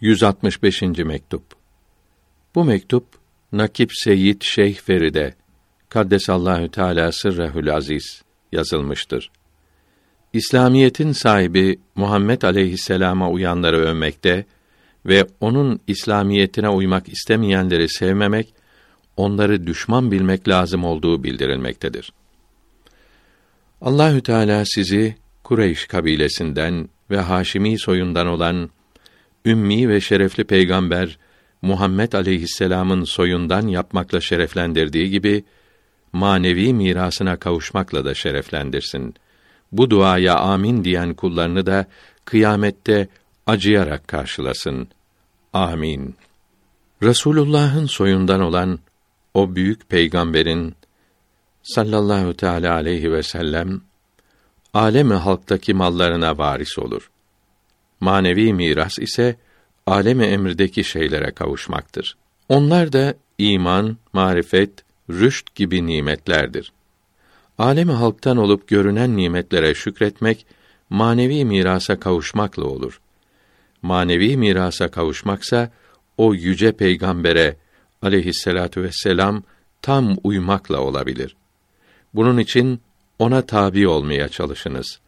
165. mektup. Bu mektup Nakip Seyyid Şeyh Feride Kaddesallahu Teala sırrehül aziz yazılmıştır. İslamiyetin sahibi Muhammed aleyhisselama uyanları övmekte ve onun İslamiyetine uymak istemeyenleri sevmemek, onları düşman bilmek lazım olduğu bildirilmektedir. Allahü Teala sizi Kureyş kabilesinden ve Haşimi soyundan olan ümmi ve şerefli peygamber Muhammed aleyhisselam'ın soyundan yapmakla şereflendirdiği gibi manevi mirasına kavuşmakla da şereflendirsin. Bu duaya amin diyen kullarını da kıyamette acıyarak karşılasın. Amin. Resulullah'ın soyundan olan o büyük peygamberin sallallahu teala aleyhi ve sellem alemi halktaki mallarına varis olur. Manevi miras ise alemi emrdeki şeylere kavuşmaktır. Onlar da iman, marifet, rüşt gibi nimetlerdir. Alemi halktan olup görünen nimetlere şükretmek manevi mirasa kavuşmakla olur. Manevi mirasa kavuşmaksa o yüce peygambere aleyhisselatu vesselam tam uymakla olabilir. Bunun için ona tabi olmaya çalışınız.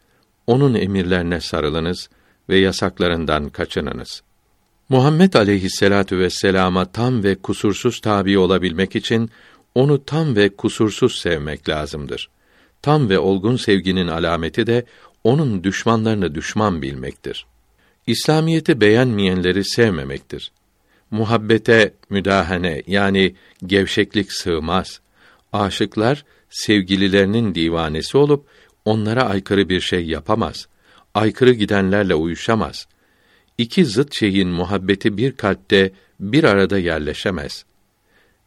Onun emirlerine sarılınız ve yasaklarından kaçınınız. Muhammed aleyhisselatu vesselama tam ve kusursuz tabi olabilmek için onu tam ve kusursuz sevmek lazımdır. Tam ve olgun sevginin alameti de onun düşmanlarını düşman bilmektir. İslamiyeti beğenmeyenleri sevmemektir. Muhabbete müdahane yani gevşeklik sığmaz. Aşıklar sevgililerinin divanesi olup onlara aykırı bir şey yapamaz. Aykırı gidenlerle uyuşamaz. İki zıt şeyin muhabbeti bir kalpte bir arada yerleşemez.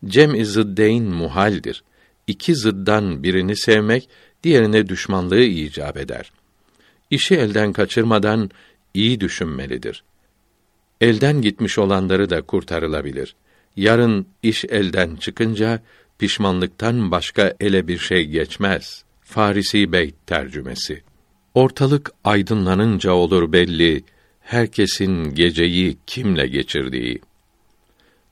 Cem-i zıddeyn muhaldir. İki zıddan birini sevmek, diğerine düşmanlığı icap eder. İşi elden kaçırmadan iyi düşünmelidir. Elden gitmiş olanları da kurtarılabilir. Yarın iş elden çıkınca pişmanlıktan başka ele bir şey geçmez. Farisi Beyt tercümesi. Ortalık aydınlanınca olur belli herkesin geceyi kimle geçirdiği.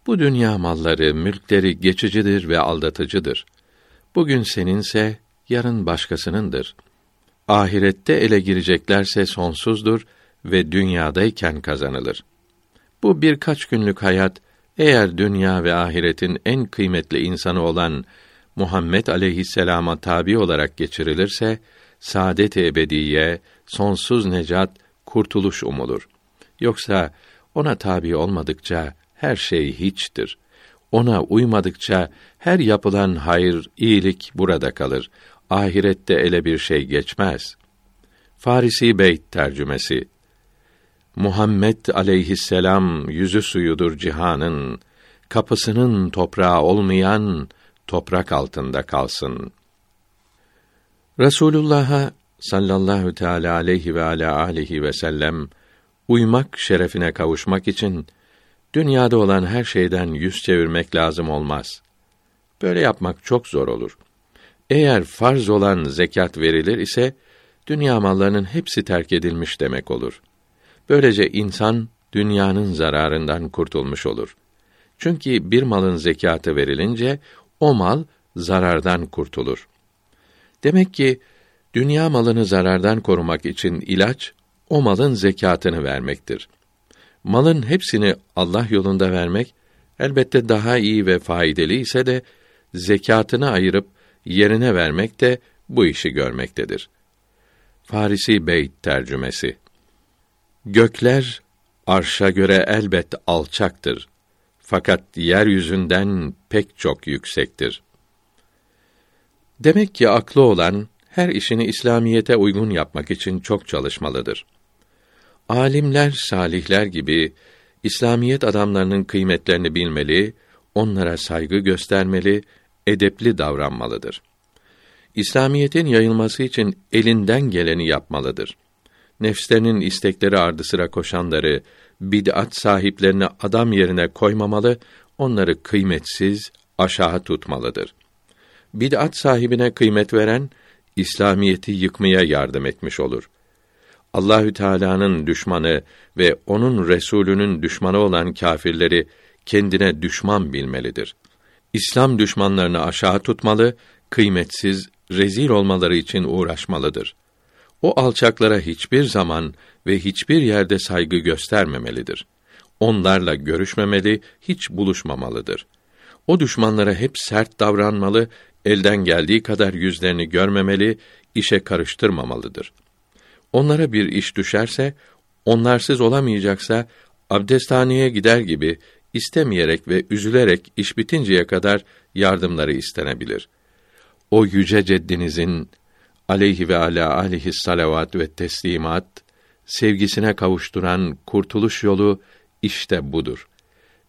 Bu dünya malları, mülkleri geçicidir ve aldatıcıdır. Bugün seninse yarın başkasınındır. Ahirette ele gireceklerse sonsuzdur ve dünyadayken kazanılır. Bu birkaç günlük hayat eğer dünya ve ahiretin en kıymetli insanı olan Muhammed aleyhisselama tabi olarak geçirilirse saadet-i ebediye, sonsuz necat, kurtuluş umulur. Yoksa ona tabi olmadıkça her şey hiçtir. Ona uymadıkça her yapılan hayır, iyilik burada kalır. Ahirette ele bir şey geçmez. Farisi Beyt tercümesi Muhammed aleyhisselam yüzü suyudur cihanın, kapısının toprağı olmayan toprak altında kalsın. Resulullah'a sallallahu teala aleyhi ve ala alihi ve sellem uymak şerefine kavuşmak için dünyada olan her şeyden yüz çevirmek lazım olmaz. Böyle yapmak çok zor olur. Eğer farz olan zekat verilir ise dünya mallarının hepsi terk edilmiş demek olur. Böylece insan dünyanın zararından kurtulmuş olur. Çünkü bir malın zekatı verilince o mal zarardan kurtulur. Demek ki dünya malını zarardan korumak için ilaç o malın zekatını vermektir. Malın hepsini Allah yolunda vermek elbette daha iyi ve faydalı ise de zekatını ayırıp yerine vermek de bu işi görmektedir. Farisi Beyt tercümesi Gökler arşa göre elbet alçaktır. Fakat yeryüzünden pek çok yüksektir. Demek ki aklı olan her işini İslamiyete uygun yapmak için çok çalışmalıdır. Alimler, salihler gibi İslamiyet adamlarının kıymetlerini bilmeli, onlara saygı göstermeli, edepli davranmalıdır. İslamiyetin yayılması için elinden geleni yapmalıdır nefslerinin istekleri ardı sıra koşanları, bid'at sahiplerini adam yerine koymamalı, onları kıymetsiz, aşağı tutmalıdır. Bid'at sahibine kıymet veren, İslamiyeti yıkmaya yardım etmiş olur. Allahü Teala'nın düşmanı ve onun Resulünün düşmanı olan kâfirleri kendine düşman bilmelidir. İslam düşmanlarını aşağı tutmalı, kıymetsiz, rezil olmaları için uğraşmalıdır. O alçaklara hiçbir zaman ve hiçbir yerde saygı göstermemelidir. Onlarla görüşmemeli, hiç buluşmamalıdır. O düşmanlara hep sert davranmalı, elden geldiği kadar yüzlerini görmemeli, işe karıştırmamalıdır. Onlara bir iş düşerse, onlarsız olamayacaksa, abdesthaneye gider gibi istemeyerek ve üzülerek iş bitinceye kadar yardımları istenebilir. O yüce ceddinizin aleyhi ve ala aleyhi salavat ve teslimat sevgisine kavuşturan kurtuluş yolu işte budur.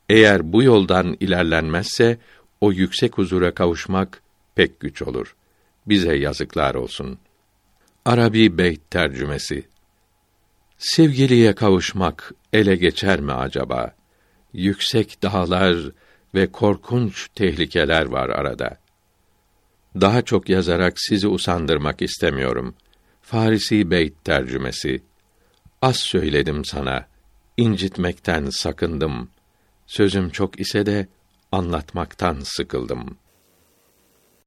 Eğer bu yoldan ilerlenmezse o yüksek huzura kavuşmak pek güç olur. Bize yazıklar olsun. Arabi Beyt tercümesi Sevgiliye kavuşmak ele geçer mi acaba? Yüksek dağlar ve korkunç tehlikeler var arada. Daha çok yazarak sizi usandırmak istemiyorum. Farisi Beyt tercümesi Az söyledim sana, incitmekten sakındım. Sözüm çok ise de anlatmaktan sıkıldım.''